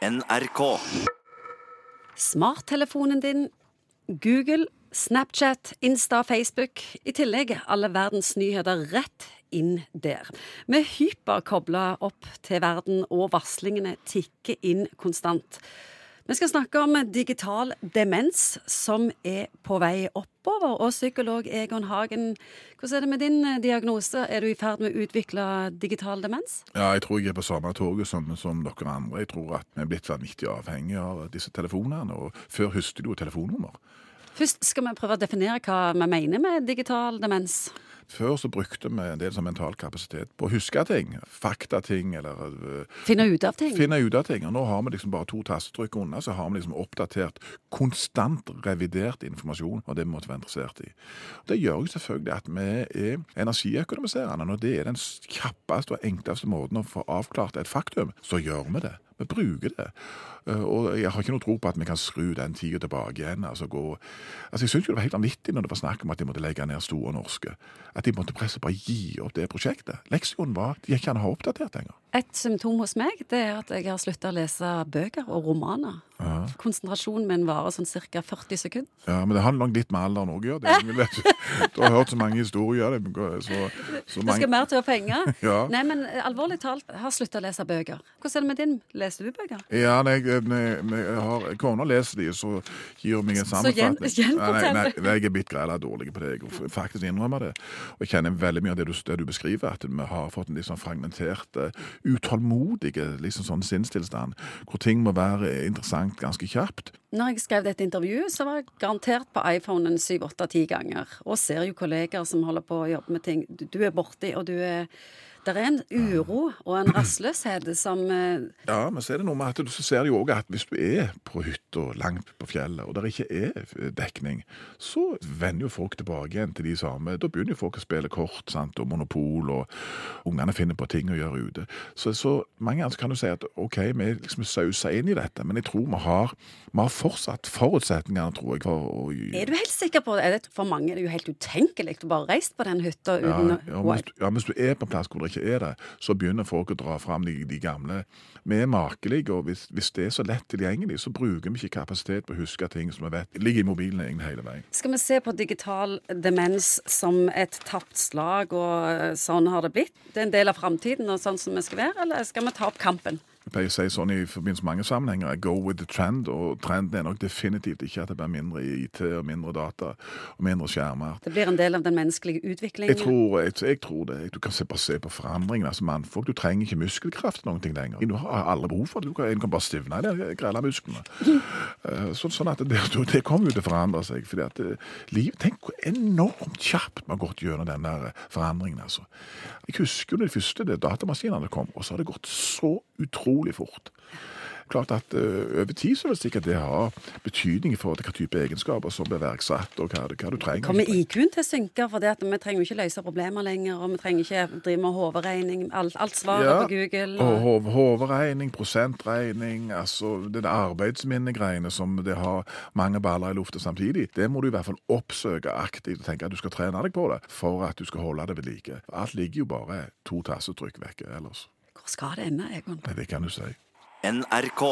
NRK. Smarttelefonen din, Google, Snapchat, Insta, Facebook. I tillegg alle verdens nyheter rett inn der. Vi hyperkobler opp til verden, og varslingene tikker inn konstant. Vi skal snakke om digital demens, som er på vei oppover. Og psykolog Egon Hagen, hvordan er det med din diagnose? Er du i ferd med å utvikle digital demens? Ja, jeg tror jeg er på samme toget som, som dere andre. Jeg tror at vi er blitt vanvittig avhengig av disse telefonene. Og før husket du jo telefonnummer. Først skal vi prøve å definere hva vi mener med digital demens. Før så brukte vi en del sånn mental kapasitet på å huske ting. Faktating eller øh, Finne ut av ting. finne ut av ting. Og nå har vi liksom bare to tastetrykk unna, så har vi liksom oppdatert, konstant revidert informasjon av det vi måtte være interessert i. Det gjør jo selvfølgelig at vi er energiøkonomiserende. Når det er den kjappeste og enkleste måten å få avklart et faktum, så gjør vi det. Vi bruker det. Uh, Og jeg har ikke noe tro på at vi kan skru den tida tilbake igjen. altså. Altså Jeg syns det var helt vanvittig når det var snakk om at de måtte legge ned Store Norske. At de måtte presse bare gi opp det prosjektet. Leksionen var de ikke kan ha oppdatert lenger. Et symptom hos meg det er at jeg har slutta å lese bøker og romaner. Konsentrasjonen min varer sånn ca. 40 sekunder. Ja, Men det handler nok litt med alderen òg, gjør det. Du, du har hørt så mange historier. Så, så Det mange... skal mer til å penge? Ja. Nei, men eh, alvorlig talt, jeg har slutta å lese bøker. Hvordan er det med din? Leser du bøker? Ja, nei, jeg, når jeg, har kona leser de, så gir hun meg en Så gjen- sammenfatning. Nei, nei, jeg er blitt grella dårlig på det. Jeg faktisk innrømmer det. Og jeg kjenner veldig mye av det du, det du beskriver, at vi har fått en litt sånn fragmentert, eh, utålmodige liksom sånn sinnstilstand, hvor ting må være interessant ganske kjapt. Når jeg skrev dette intervjuet, så var jeg garantert på iPhonen syv, åtte, ti ganger. Og ser jo kolleger som holder på å jobbe med ting. Du, er borti, og du er Det er en uro og en rastløshet som eh, Ja, men så er det noe med at du ser jo også at hvis du er på hytta langt på fjellet, og det ikke er dekning, så vender jo folk tilbake igjen til de samme. Da begynner jo folk å spille kort sant, og monopol, og ungene finner på ting å gjøre ute. Så, så mange ganger kan du si at OK, vi er liksom sausa inn i dette, men jeg tror vi har, vi har fortsatt forutsetningene, tror jeg, for å Er du helt sikker på det? For mange er det jo helt utenkelig å bare reise på den hytta uten ja, ja, hvis, ja, hvis du er på en plass hvor det ikke er det, så begynner folk å dra fram de, de gamle. Vi er makelige, og hvis, hvis det er så lett tilgjengelig, så bruker vi ikke kapasitet på å huske ting som vi vet ligger i mobilen egentlig hele veien. Skal vi se på digital demens som et tapt slag, og eh, sånn har det blitt? Det er en del av framtiden og sånn som vi skal være, eller skal vi ta opp kampen? Jeg pleier å si sånn i forbindelse med mange sammenhenger, go with the trend, og trenden er nok definitivt ikke at det blir mindre IT og mindre data og mindre skjermer. Det blir en del av den menneskelige utviklingen. Jeg tror, jeg, jeg tror det. Du kan se, bare se på forandringen. Altså, mannfolk, du trenger ikke muskelkraft noen ting lenger. Du har aldri behov for det. Du kan, en kan bare stivne i de grelle musklene. Eh, Så, sånn at det, det kommer jo til å forandre seg. fordi at det, liv, Tenk hvor enormt kjapt vi har gått gjennom den der forandringen. altså. Jeg husker jo de første det datamaskinene kom, og så har det gått så utrolig fort. Klart at eh, Over tid så vil sikkert det ha betydning for hvilke type egenskaper som blir verksatt, og hva, hva du trenger. Kommer IQ-en til å synke? For det at vi trenger jo ikke løse problemer lenger, og vi trenger ikke drive med hoderegning. Alt, alt svaret på Google. Og hovedregning, prosentregning, altså det der arbeidsminnegreiene som det har mange baller i lufta samtidig, det må du i hvert fall oppsøke aktivt og tenke at du skal trene deg på det for at du skal holde det ved like. Alt ligger jo bare to tassetrykk vekke ellers. Hvor skal det ende, Egon? Nei, Det kan du si. NRK.